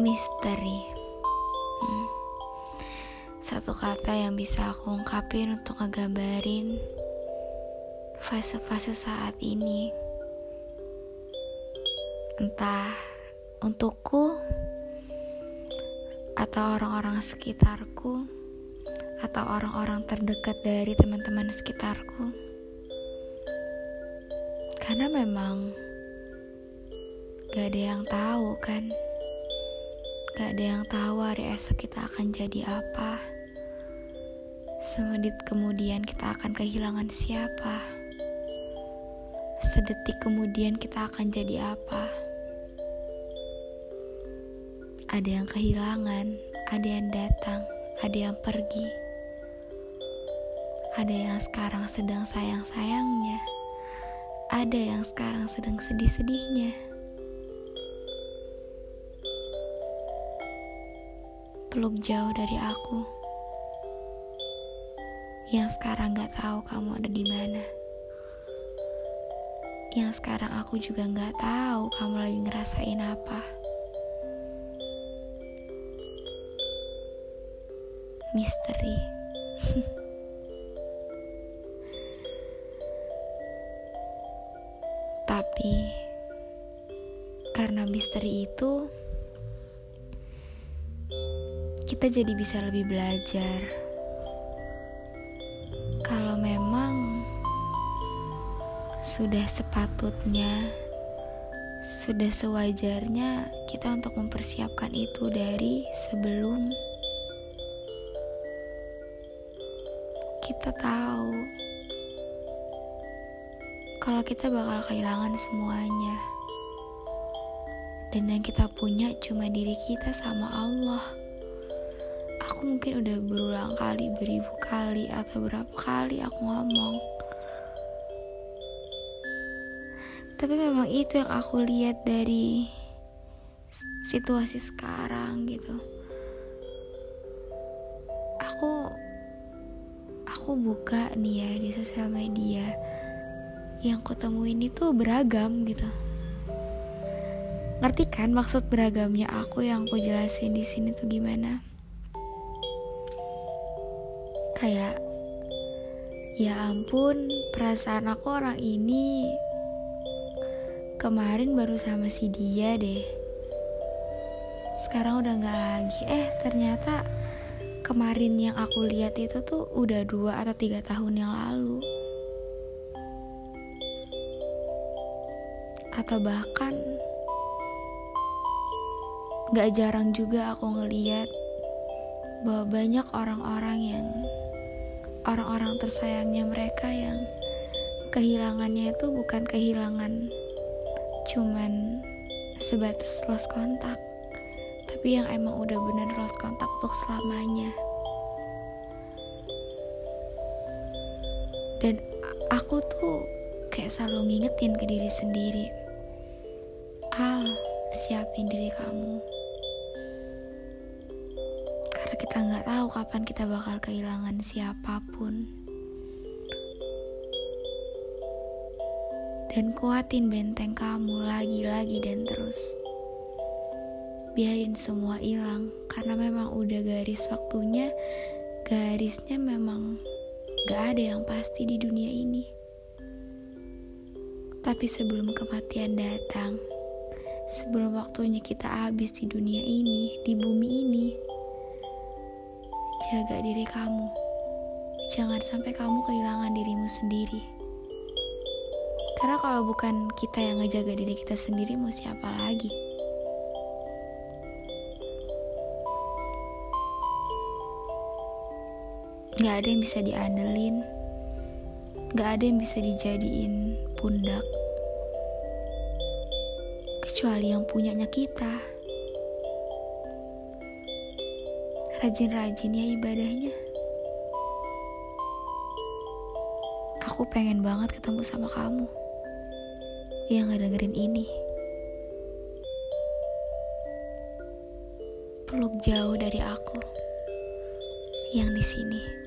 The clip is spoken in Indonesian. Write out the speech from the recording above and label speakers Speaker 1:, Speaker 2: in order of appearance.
Speaker 1: Misteri. Hmm. Satu kata yang bisa aku ungkapin untuk ngegambarin Fase-fase saat ini. Entah untukku Atau orang-orang sekitarku Atau orang-orang terdekat dari teman-teman sekitarku. Karena memang Gak ada yang tahu kan Gak ada yang tahu hari esok kita akan jadi apa. Semedit kemudian kita akan kehilangan siapa. Sedetik kemudian kita akan jadi apa. Ada yang kehilangan, ada yang datang, ada yang pergi. Ada yang sekarang sedang sayang-sayangnya. Ada yang sekarang sedang sedih-sedihnya peluk jauh dari aku. Yang sekarang gak tahu kamu ada di mana. Yang sekarang aku juga gak tahu kamu lagi ngerasain apa. Misteri. Tapi karena misteri itu kita jadi bisa lebih belajar. Kalau memang sudah sepatutnya, sudah sewajarnya kita untuk mempersiapkan itu dari sebelum kita tahu kalau kita bakal kehilangan semuanya. Dan yang kita punya cuma diri kita sama Allah aku mungkin udah berulang kali beribu kali atau berapa kali aku ngomong. Tapi memang itu yang aku lihat dari situasi sekarang gitu. Aku aku buka nih ya di sosial media. Yang kutemuin itu beragam gitu. Ngerti kan maksud beragamnya aku yang aku jelasin di sini tuh gimana kayak ya ampun perasaan aku orang ini kemarin baru sama si dia deh. Sekarang udah nggak lagi. Eh ternyata kemarin yang aku lihat itu tuh udah dua atau tiga tahun yang lalu. Atau bahkan gak jarang juga aku ngeliat bahwa banyak orang-orang yang orang-orang tersayangnya mereka yang kehilangannya itu bukan kehilangan cuman sebatas lost kontak tapi yang emang udah bener lost kontak untuk selamanya. Dan aku tuh kayak selalu ngingetin ke diri sendiri Al siapin diri kamu kita nggak tahu kapan kita bakal kehilangan siapa pun. Dan kuatin benteng kamu lagi-lagi dan terus. Biarin semua hilang karena memang udah garis waktunya, garisnya memang gak ada yang pasti di dunia ini. Tapi sebelum kematian datang, sebelum waktunya kita habis di dunia ini, di bumi ini, Jaga diri kamu. Jangan sampai kamu kehilangan dirimu sendiri. Karena kalau bukan kita yang ngejaga diri kita sendiri, mau siapa lagi? Gak ada yang bisa diandelin. Gak ada yang bisa dijadiin pundak. Kecuali yang punyanya kita. Rajin-rajin ya ibadahnya. Aku pengen banget ketemu sama kamu yang dengerin ini. Peluk jauh dari aku yang di sini.